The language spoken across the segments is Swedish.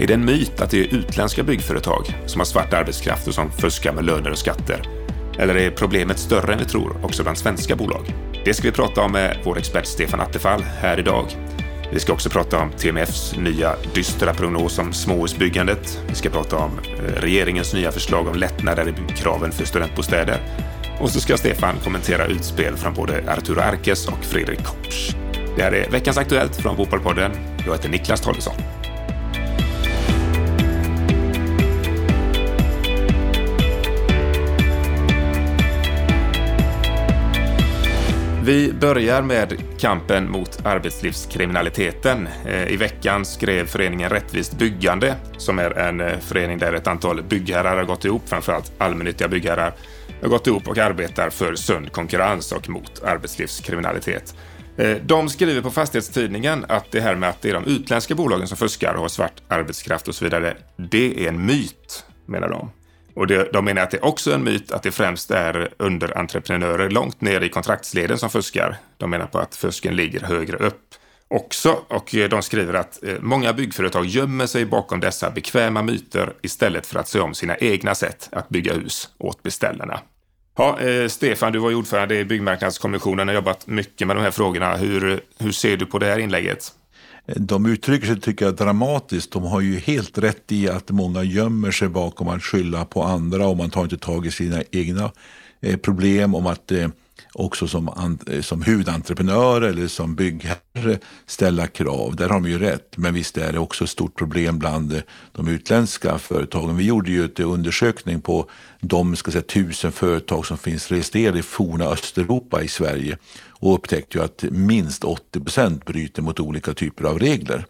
Är det en myt att det är utländska byggföretag som har svart arbetskraft och som fuskar med löner och skatter? Eller är problemet större än vi tror också bland svenska bolag? Det ska vi prata om med vår expert Stefan Attefall här idag. Vi ska också prata om TMFs nya dystra prognos om småhusbyggandet. Vi ska prata om eh, regeringens nya förslag om lättnader i kraven för studentbostäder. Och så ska Stefan kommentera utspel från både Arturo Arkes och Fredrik Kopsch. Det här är veckans Aktuellt från Bopolpodden. Jag heter Niklas Tollesson. Vi börjar med kampen mot arbetslivskriminaliteten. Eh, I veckan skrev föreningen Rättvist byggande, som är en eh, förening där ett antal byggherrar har gått ihop, framförallt allmännyttiga byggherrar, har gått ihop och arbetar för sund konkurrens och mot arbetslivskriminalitet. Eh, de skriver på Fastighetstidningen att det här med att det är de utländska bolagen som fuskar och har svart arbetskraft och så vidare, det är en myt, menar de. Och det, de menar att det också är en myt att det främst är underentreprenörer långt ner i kontraktsleden som fuskar. De menar på att fusken ligger högre upp också och eh, de skriver att eh, många byggföretag gömmer sig bakom dessa bekväma myter istället för att se om sina egna sätt att bygga hus åt beställarna. Ja, eh, Stefan, du var ordförande i Byggmarknadskommissionen och har jobbat mycket med de här frågorna. Hur, hur ser du på det här inlägget? De uttrycker sig, tycker jag, dramatiskt. De har ju helt rätt i att många gömmer sig bakom att skylla på andra och man tar inte tag i sina egna eh, problem om att eh, också som, eh, som huvudentreprenör eller som byggherre ställa krav. Där har de ju rätt. Men visst är det också ett stort problem bland eh, de utländska företagen. Vi gjorde ju en undersökning på de ska säga, tusen företag som finns registrerade i forna Östeuropa i Sverige och upptäckte ju att minst 80 procent bryter mot olika typer av regler.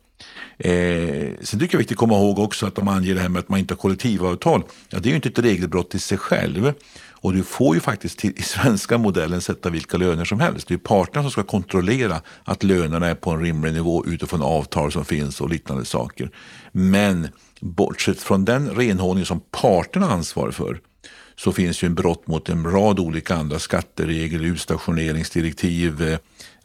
Eh, sen tycker jag det är viktigt att komma ihåg också att de anger det här med att man inte har kollektivavtal. Ja, det är ju inte ett regelbrott i sig själv. Och du får ju faktiskt till, i svenska modellen sätta vilka löner som helst. Det är parterna som ska kontrollera att lönerna är på en rimlig nivå utifrån avtal som finns och liknande saker. Men bortsett från den renhållning som parterna ansvarar för så finns ju en brott mot en rad olika andra skatteregler, utstationeringsdirektiv, eh,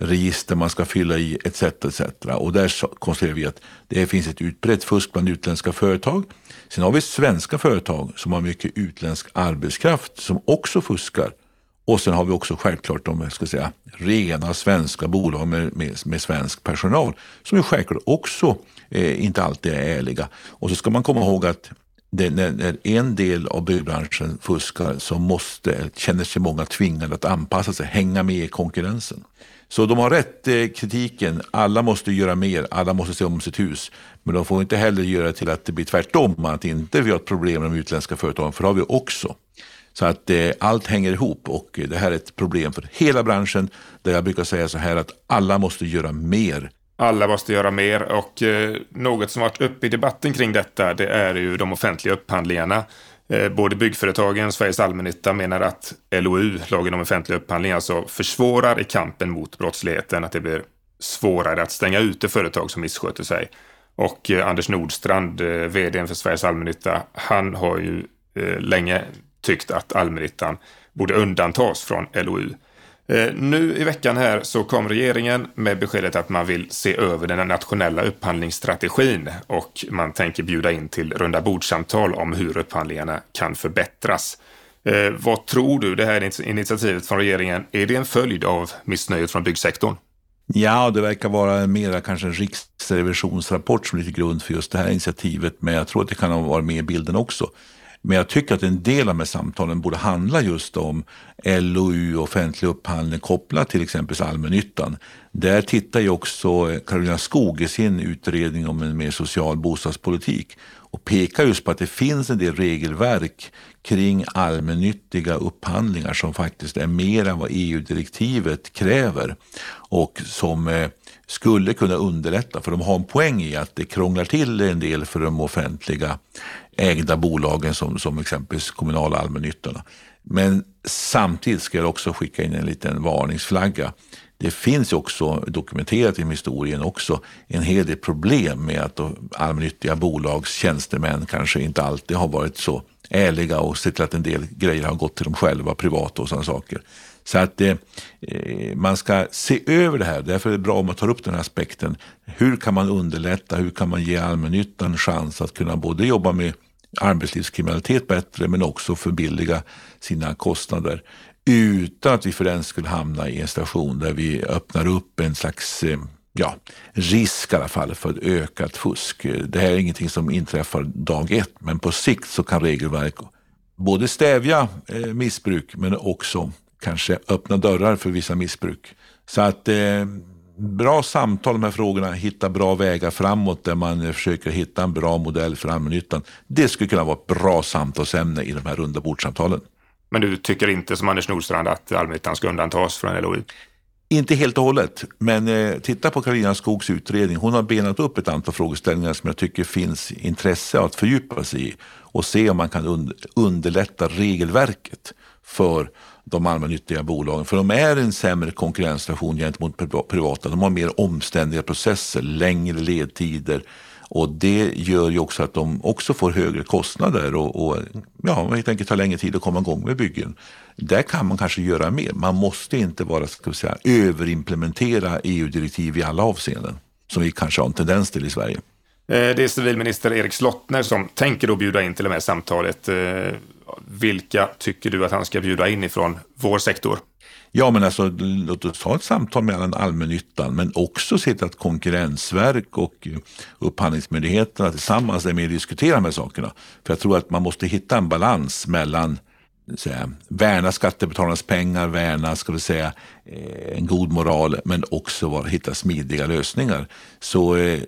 register man ska fylla i etc. etc. Och där konstaterar vi att det finns ett utbrett fusk bland utländska företag. Sen har vi svenska företag som har mycket utländsk arbetskraft som också fuskar. Och sen har vi också självklart de ska säga, rena svenska bolag med, med, med svensk personal som ju självklart också eh, inte alltid är ärliga. Och så ska man komma ihåg att det, när, när, en del av byggbranschen fuskar så måste, känner sig många tvingade att anpassa sig, hänga med i konkurrensen. Så de har rätt eh, kritiken, alla måste göra mer, alla måste se om sitt hus. Men de får inte heller göra till att det blir tvärtom, att inte vi har ett problem med de utländska företagen, för det har vi också. Så att eh, allt hänger ihop och eh, det här är ett problem för hela branschen där jag brukar säga så här att alla måste göra mer alla måste göra mer och eh, något som varit uppe i debatten kring detta det är ju de offentliga upphandlingarna. Eh, både byggföretagen och Sveriges allmännytta menar att LOU, lagen om offentlig upphandling, alltså försvårar i kampen mot brottsligheten, att det blir svårare att stänga ute företag som missköter sig. Och eh, Anders Nordstrand, eh, vd för Sveriges allmännytta, han har ju länge tyckt att allmännyttan borde undantas från LOU. Eh, nu i veckan här så kom regeringen med beskedet att man vill se över den nationella upphandlingsstrategin och man tänker bjuda in till runda bordsamtal om hur upphandlingarna kan förbättras. Eh, vad tror du, det här initiativet från regeringen, är det en följd av missnöjet från byggsektorn? Ja, det verkar vara mera kanske en riksrevisionsrapport som ligger till grund för just det här initiativet, men jag tror att det kan ha varit med i bilden också. Men jag tycker att en del av de här samtalen borde handla just om LOU, offentlig upphandling kopplat till exempel allmännyttan. Där tittar ju också eh, Karolina Skog i sin utredning om en mer social bostadspolitik och pekar just på att det finns en del regelverk kring allmännyttiga upphandlingar som faktiskt är mer än vad EU-direktivet kräver och som eh, skulle kunna underlätta, för de har en poäng i att det krånglar till en del för de offentliga ägda bolagen som, som exempelvis kommunala allmännyttorna. Men samtidigt ska jag också skicka in en liten varningsflagga. Det finns också dokumenterat i historien också en hel del problem med att allmännyttiga bolags tjänstemän kanske inte alltid har varit så ärliga och sett till att en del grejer har gått till dem själva privat och sådana saker. Så att eh, eh, man ska se över det här. Därför är det bra om man tar upp den här aspekten. Hur kan man underlätta? Hur kan man ge allmännyttan chans att kunna både jobba med arbetslivskriminalitet bättre men också förbilliga sina kostnader utan att vi för den skulle hamna i en station där vi öppnar upp en slags eh, ja, risk i alla fall för ett ökat fusk. Det här är ingenting som inträffar dag ett men på sikt så kan regelverk både stävja eh, missbruk men också kanske öppna dörrar för vissa missbruk. Så att eh, bra samtal här frågorna, hitta bra vägar framåt där man försöker hitta en bra modell för allmännyttan. Det skulle kunna vara ett bra samtalsämne i de här runda bordsamtalen. Men du tycker inte som Anders Nordstrand att allmännyttan ska undantas från LOU? Inte helt och hållet, men eh, titta på Karolina Skogs utredning. Hon har benat upp ett antal frågeställningar som jag tycker finns intresse att fördjupa sig i och se om man kan un underlätta regelverket för de allmännyttiga bolagen. För de är en sämre konkurrenssituation gentemot privata. De har mer omständiga processer, längre ledtider och det gör ju också att de också får högre kostnader och, och ja, helt enkelt tar längre tid att komma igång med byggen. Där kan man kanske göra mer. Man måste inte bara ska vi säga, överimplementera EU-direktiv i alla avseenden som vi kanske har en tendens till i Sverige. Eh, det är civilminister Erik Slottner som tänker då bjuda in till det här samtalet. Eh, vilka tycker du att han ska bjuda in ifrån vår sektor? Ja, men alltså låt oss ha ett samtal mellan allmännyttan men också se till att Konkurrensverk och eh, Upphandlingsmyndigheterna tillsammans är med och diskuterar de här sakerna. För jag tror att man måste hitta en balans mellan säga, värna skattebetalarnas pengar, värna ska vi säga, eh, en god moral men också hitta smidiga lösningar. Så eh,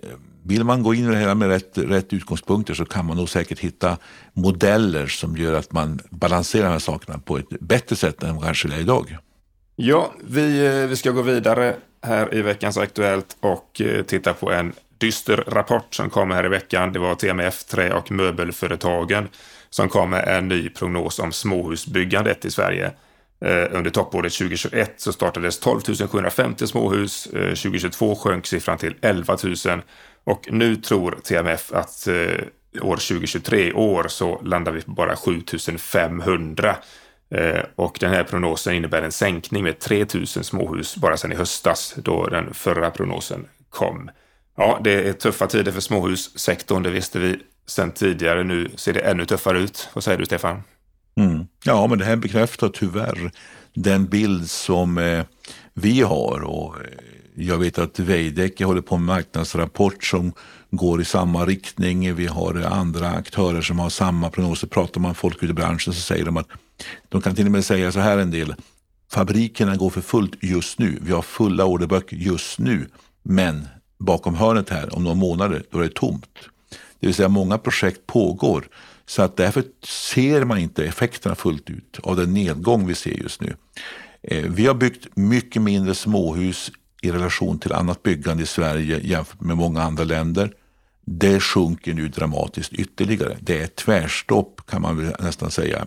vill man gå in i det hela med rätt, rätt utgångspunkter så kan man nog säkert hitta modeller som gör att man balanserar de här sakerna på ett bättre sätt än kanske det är idag. Ja, vi, eh, vi ska gå vidare här i veckans Aktuellt och eh, titta på en dyster rapport som kom här i veckan. Det var TMF, Trä och möbelföretagen, som kom med en ny prognos om småhusbyggandet i Sverige. Eh, under toppåret 2021 så startades 12 750 småhus. 2022 sjönk siffran till 11 000 och nu tror TMF att eh, år 2023, år, så landar vi på bara 7500. Eh, och den här prognosen innebär en sänkning med 3000 småhus bara sedan i höstas då den förra prognosen kom. Ja, det är tuffa tider för småhussektorn, det visste vi sedan tidigare. Nu ser det ännu tuffare ut. Vad säger du Stefan? Mm. Ja, men det här bekräftar tyvärr den bild som eh, vi har. Och, eh, jag vet att Veidekke håller på med marknadsrapport som går i samma riktning. Vi har andra aktörer som har samma prognoser. Pratar man med folk ute i branschen så säger de att de kan till och med säga så här en del. Fabrikerna går för fullt just nu. Vi har fulla orderböcker just nu. Men bakom hörnet här om några månader, då är det tomt. Det vill säga många projekt pågår. Så att därför ser man inte effekterna fullt ut av den nedgång vi ser just nu. Eh, vi har byggt mycket mindre småhus i relation till annat byggande i Sverige jämfört med många andra länder. Det sjunker nu dramatiskt ytterligare. Det är tvärstopp kan man nästan säga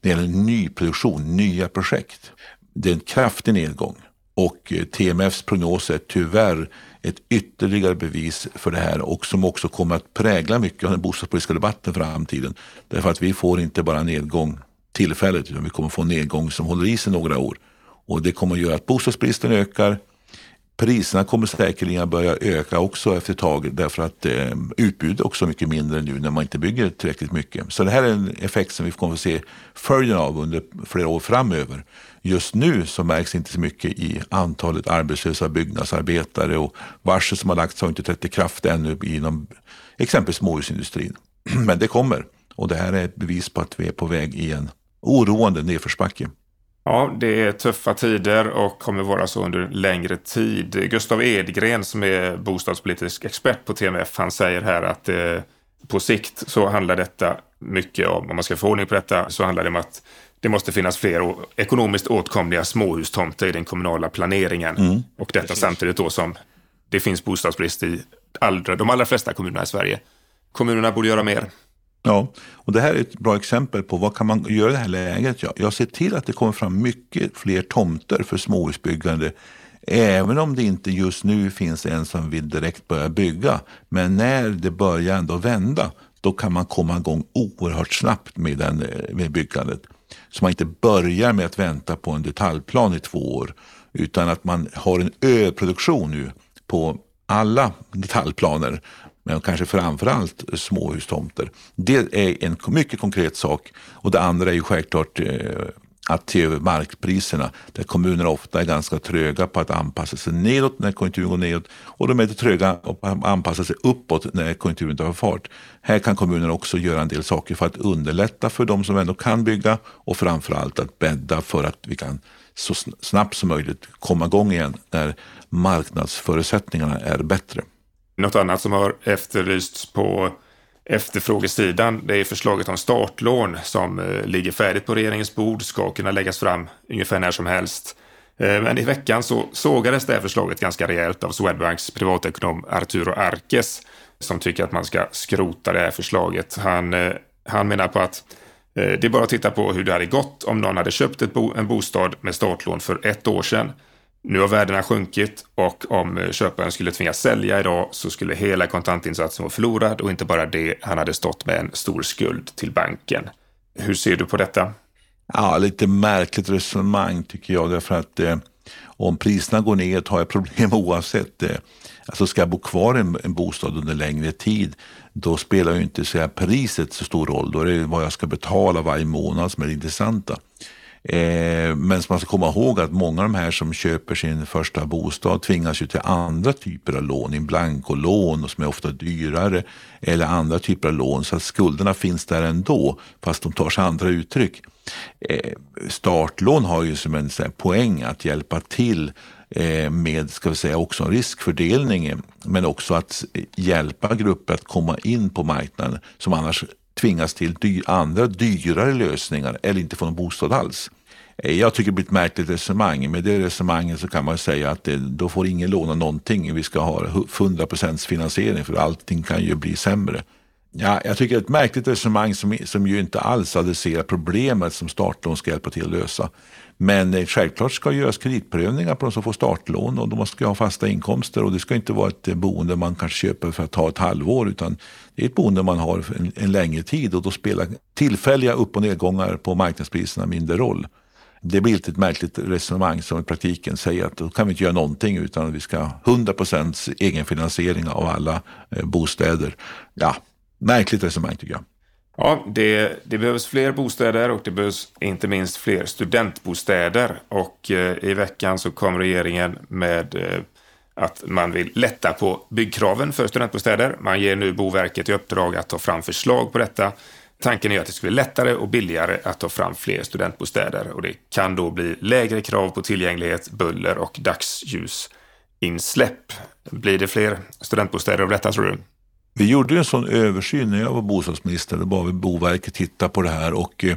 det gäller nyproduktion, nya projekt. Det är en kraftig nedgång och eh, TMFs prognos är tyvärr ett ytterligare bevis för det här och som också kommer att prägla mycket av den bostadspolitiska debatten för framtiden. Därför att vi får inte bara nedgång tillfälligt utan vi kommer få en nedgång som håller i sig några år. Och det kommer att göra att bostadsbristen ökar, Priserna kommer säkerligen börja öka också efter ett tag därför att eh, utbudet är också mycket mindre nu när man inte bygger tillräckligt mycket. Så det här är en effekt som vi kommer att se följden av under flera år framöver. Just nu så märks inte så mycket i antalet arbetslösa byggnadsarbetare och varsel som har lagts har inte trätt i kraft ännu inom exempelvis småhusindustrin. Men det kommer och det här är ett bevis på att vi är på väg i en oroande nedförsbacke. Ja, det är tuffa tider och kommer vara så under längre tid. Gustav Edgren som är bostadspolitisk expert på TMF, han säger här att eh, på sikt så handlar detta mycket om, om man ska få ordning på detta, så handlar det om att det måste finnas fler ekonomiskt åtkomliga småhustomter i den kommunala planeringen. Mm, och detta precis. samtidigt då som det finns bostadsbrist i allra, de allra flesta kommunerna i Sverige. Kommunerna borde göra mer. Ja, och det här är ett bra exempel på vad kan man göra i det här läget. Ja, jag ser till att det kommer fram mycket fler tomter för småhusbyggande. Även om det inte just nu finns en som vill direkt börja bygga. Men när det börjar ändå vända, då kan man komma igång oerhört snabbt med, den, eh, med byggandet. Så man inte börjar med att vänta på en detaljplan i två år utan att man har en överproduktion nu på alla detaljplaner men kanske framförallt småhustomter. Det är en mycket konkret sak och det andra är ju självklart eh, att se över markpriserna där kommunerna ofta är ganska tröga på att anpassa sig nedåt när konjunkturen går nedåt och de är lite tröga på att anpassa sig uppåt när konjunkturen tar fart. Här kan kommunerna också göra en del saker för att underlätta för de som ändå kan bygga och framförallt att bädda för att vi kan så snabbt som möjligt komma igång igen när marknadsförutsättningarna är bättre. Något annat som har efterlysts på efterfrågesidan, det är förslaget om startlån som eh, ligger färdigt på regeringens bord, ska kunna läggas fram ungefär när som helst. Eh, men i veckan så sågades det här förslaget ganska rejält av Swedbanks privatekonom Arturo Arkes som tycker att man ska skrota det här förslaget. Han, eh, han menar på att det är bara att titta på hur det hade gått om någon hade köpt bo, en bostad med startlån för ett år sedan nu har värdena sjunkit och om eh, köparen skulle tvingas sälja idag så skulle hela kontantinsatsen vara förlorad och inte bara det, han hade stått med en stor skuld till banken. Hur ser du på detta? Ja, lite märkligt resonemang tycker jag därför att eh, om priserna går ner har jag problem oavsett. Eh, alltså ska jag bo kvar i en, en bostad under längre tid då spelar ju inte så priset så stor roll. Då är det vad jag ska betala varje månad som är det intressanta. Eh, men man ska komma ihåg att många av de här som köper sin första bostad tvingas ju till andra typer av lån, in blankolån som är ofta dyrare eller andra typer av lån så att skulderna finns där ändå fast de tar sig andra uttryck. Eh, startlån har ju som en här, poäng att hjälpa till eh, med ska vi säga, också en riskfördelning men också att hjälpa grupper att komma in på marknaden som annars tvingas till dy andra dyrare lösningar eller inte få någon bostad alls. Eh, jag tycker det blir ett märkligt resonemang. Med det resonemanget så kan man säga att det, då får ingen låna någonting. Vi ska ha 100 finansiering för allting kan ju bli sämre. Ja, jag tycker det är ett märkligt resonemang som, som ju inte alls adresserar problemet som startlån ska hjälpa till att lösa. Men eh, självklart ska göras kreditprövningar på de som får startlån och de ska ha fasta inkomster och det ska inte vara ett eh, boende man kanske köper för att ta ett halvår utan det är ett boende man har en, en längre tid och då spelar tillfälliga upp och nedgångar på marknadspriserna mindre roll. Det blir ett märkligt resonemang som i praktiken säger att då kan vi inte göra någonting utan vi ska ha 100% egenfinansiering av alla eh, bostäder. Ja, märkligt resonemang tycker jag. Ja, det, det, behövs fler bostäder och det behövs inte minst fler studentbostäder. Och eh, i veckan så kom regeringen med eh, att man vill lätta på byggkraven för studentbostäder. Man ger nu Boverket i uppdrag att ta fram förslag på detta. Tanken är att det ska bli lättare och billigare att ta fram fler studentbostäder och det kan då bli lägre krav på tillgänglighet, buller och dagsljusinsläpp. Blir det fler studentbostäder av detta tror du? Vi gjorde en sån översyn när jag var bostadsminister. Då bad vi Boverket titta på det här och eh,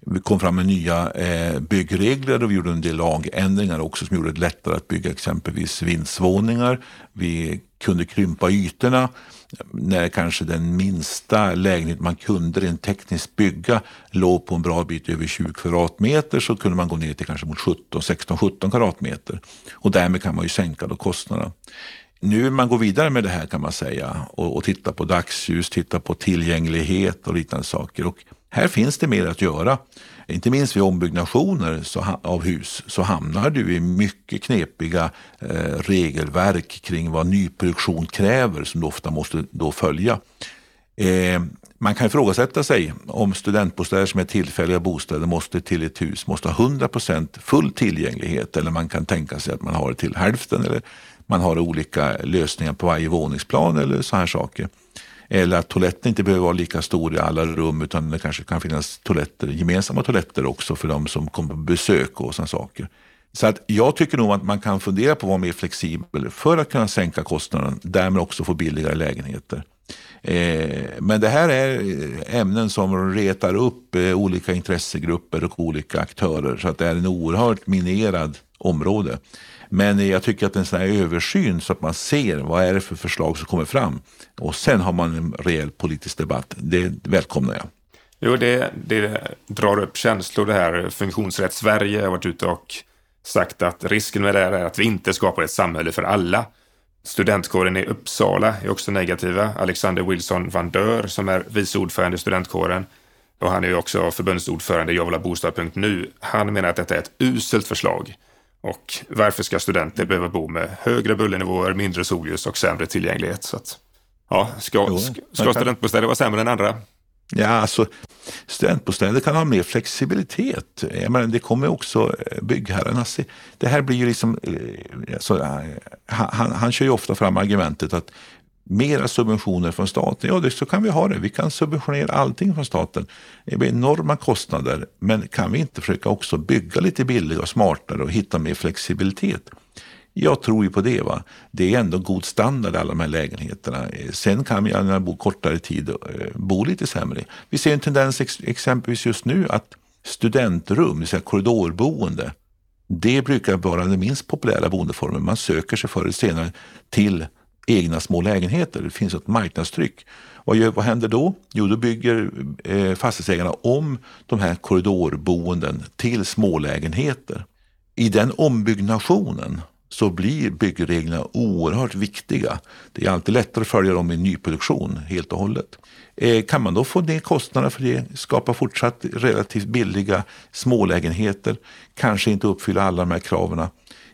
vi kom fram med nya eh, byggregler och vi gjorde en del lagändringar också som gjorde det lättare att bygga exempelvis vindsvåningar. Vi kunde krympa ytorna när kanske den minsta lägenhet man kunde rent tekniskt bygga låg på en bra bit över 20 kvadratmeter så kunde man gå ner till kanske mot 17, 16, 17 kvadratmeter och därmed kan man ju sänka då kostnaderna nu vill man gå vidare med det här kan man säga och, och titta på dagsljus, titta på tillgänglighet och liknande saker. Och här finns det mer att göra. Inte minst vid ombyggnationer så, av hus så hamnar du i mycket knepiga eh, regelverk kring vad nyproduktion kräver som du ofta måste då följa. Eh, man kan ifrågasätta sig om studentbostäder som är tillfälliga bostäder måste till ett hus måste ha 100% full tillgänglighet eller man kan tänka sig att man har det till hälften eller man har olika lösningar på varje våningsplan eller så här saker. Eller att toaletten inte behöver vara lika stor i alla rum utan det kanske kan finnas toaletter, gemensamma toaletter också för de som kommer på besök och sådana saker. Så att jag tycker nog att man kan fundera på att vara mer flexibel för att kunna sänka kostnaden, därmed också få billigare lägenheter. Eh, men det här är eh, ämnen som retar upp eh, olika intressegrupper och olika aktörer så att det är en oerhört minerad område. Men jag tycker att en sån här översyn så att man ser vad är det för förslag som kommer fram och sen har man en rejäl politisk debatt. Det välkomnar jag. Jo, det, det drar upp känslor det här. Funktionsrätt Sverige har varit ute och sagt att risken med det här är att vi inte skapar ett samhälle för alla. Studentkåren i Uppsala är också negativa. Alexander Wilson van Dör som är vice ordförande i studentkåren Och han är ju också förbundsordförande i Jag vill ha bostad.nu. Han menar att detta är ett uselt förslag. Och varför ska studenter behöva bo med högre bullernivåer, mindre solljus och sämre tillgänglighet? Så att, ja, ska, jo, ska studentbostäder vara sämre än andra? Ja, alltså studentbostäder kan ha mer flexibilitet. Jag menar, det kommer också eh, byggherrarna se. Det här blir ju liksom, alltså, han, han kör ju ofta fram argumentet att mera subventioner från staten. Ja, det, så kan vi ha det. Vi kan subventionera allting från staten. Det blir enorma kostnader, men kan vi inte försöka också bygga lite billigare och smartare och hitta mer flexibilitet? Jag tror ju på det. Va? Det är ändå god standard i alla de här lägenheterna. Sen kan vi, när man bor kortare tid, eh, bo lite sämre. Vi ser en tendens exempelvis just nu att studentrum, det vill säga korridorboende, det brukar vara den minst populära boendeformen. Man söker sig förr eller senare till egna små lägenheter. Det finns ett marknadstryck. Vad, gör, vad händer då? Jo, då bygger eh, fastighetsägarna om de här korridorboenden till smålägenheter. I den ombyggnationen så blir byggreglerna oerhört viktiga. Det är alltid lättare att följa dem i nyproduktion helt och hållet. Eh, kan man då få ner kostnaderna för det, skapa fortsatt relativt billiga smålägenheter, kanske inte uppfylla alla de här kraven.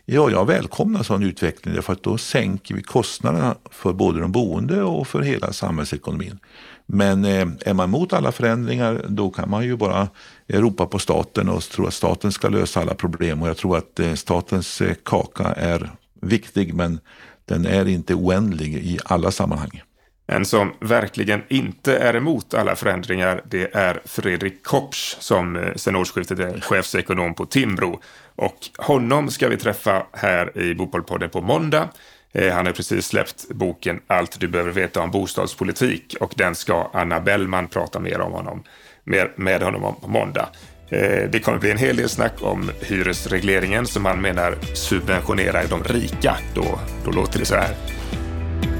Ja, jag välkomnar sån utveckling därför att då sänker vi kostnaderna för både de boende och för hela samhällsekonomin. Men eh, är man emot alla förändringar då kan man ju bara ropa på staten och tro att staten ska lösa alla problem. Och jag tror att eh, statens eh, kaka är viktig men den är inte oändlig i alla sammanhang. En som verkligen inte är emot alla förändringar det är Fredrik Kopsch som eh, sedan årsskiftet är chefsekonom på Timbro. Och honom ska vi träffa här i Bopolpodden på måndag. Eh, han har precis släppt boken Allt du behöver veta om bostadspolitik och den ska Anna Bellman prata mer om honom, mer med honom om på måndag. Eh, det kommer bli en hel del snack om hyresregleringen som han menar subventionerar de rika. Då, då låter det så här.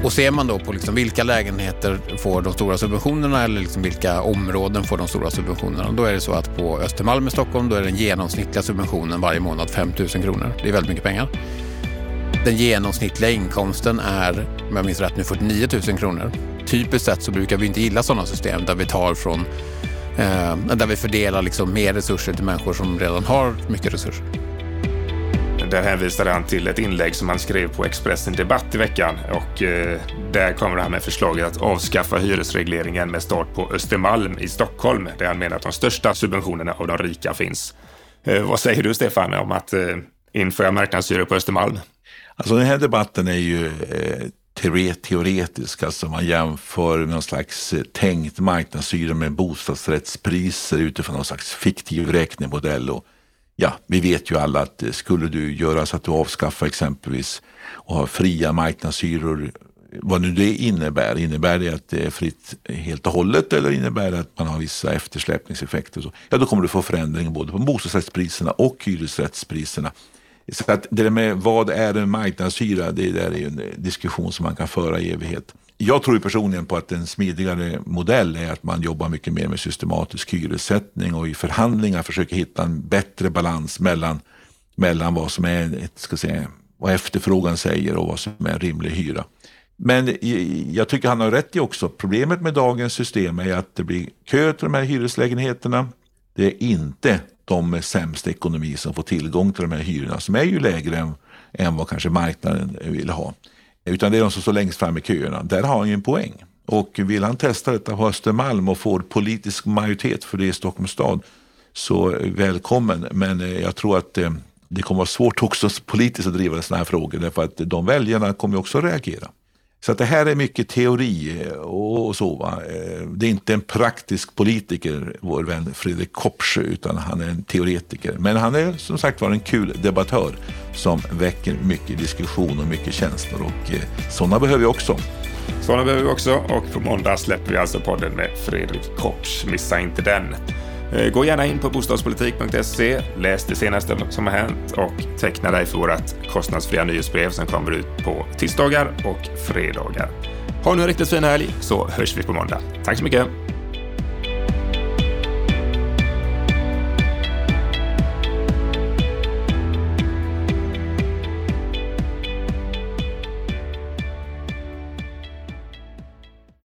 Och ser man då på liksom vilka lägenheter får de stora subventionerna eller liksom vilka områden får de stora subventionerna. Då är det så att på Östermalm i Stockholm då är den genomsnittliga subventionen varje månad 5 000 kronor. Det är väldigt mycket pengar. Den genomsnittliga inkomsten är, om jag minns rätt nu, 49 000 kronor. Typiskt sett så brukar vi inte gilla sådana system där vi tar från eh, där vi fördelar liksom mer resurser till människor som redan har mycket resurser. Där hänvisade han till ett inlägg som han skrev på Expressen Debatt i veckan och eh, där kommer han med förslaget att avskaffa hyresregleringen med start på Östermalm i Stockholm där han menar att de största subventionerna av de rika finns. Eh, vad säger du Stefan om att eh, införa marknadshyror på Östermalm? Alltså den här debatten är ju eh, teoretisk, alltså man jämför med någon slags eh, tänkt marknadshyra med bostadsrättspriser utifrån någon slags fiktiv räknemodell. Och ja, vi vet ju alla att eh, skulle du göra så att du avskaffar exempelvis och har fria marknadshyror, vad nu det innebär, innebär det att det är fritt helt och hållet eller innebär det att man har vissa eftersläpningseffekter? Så, ja, då kommer du få förändring både på bostadsrättspriserna och hyresrättspriserna. Så att det där med vad är en marknadshyra, det där är en eh, diskussion som man kan föra i evighet. Jag tror personligen på att en smidigare modell är att man jobbar mycket mer med systematisk hyressättning och i förhandlingar försöker hitta en bättre balans mellan, mellan vad som är ska säga, vad efterfrågan säger och vad som är en rimlig hyra. Men jag tycker han har rätt i också, problemet med dagens system är att det blir kö till de här hyreslägenheterna. Det är inte de med sämst ekonomi som får tillgång till de här hyrorna som är ju lägre än, än vad kanske marknaden vill ha. Utan det är de som står längst fram i köerna. Där har han ju en poäng. Och vill han testa detta på Östermalm och får politisk majoritet för det i Stockholms stad så välkommen. Men eh, jag tror att eh, det kommer vara svårt också politiskt att driva sådana här frågor därför att de väljarna kommer också reagera. Så att det här är mycket teori eh, och så. Va? Det är inte en praktisk politiker, vår vän Fredrik Kopsch, utan han är en teoretiker. Men han är som sagt var en kul debattör som väcker mycket diskussion och mycket känslor. Och eh, sådana behöver vi också. Sådana behöver vi också och på måndag släpper vi alltså podden med Fredrik Kopsch. Missa inte den. Eh, gå gärna in på bostadspolitik.se, läs det senaste som har hänt och teckna dig för vårt kostnadsfria nyhetsbrev som kommer ut på tisdagar och fredagar. Ha nu en riktigt fin helg så hörs vi på måndag. Tack så mycket!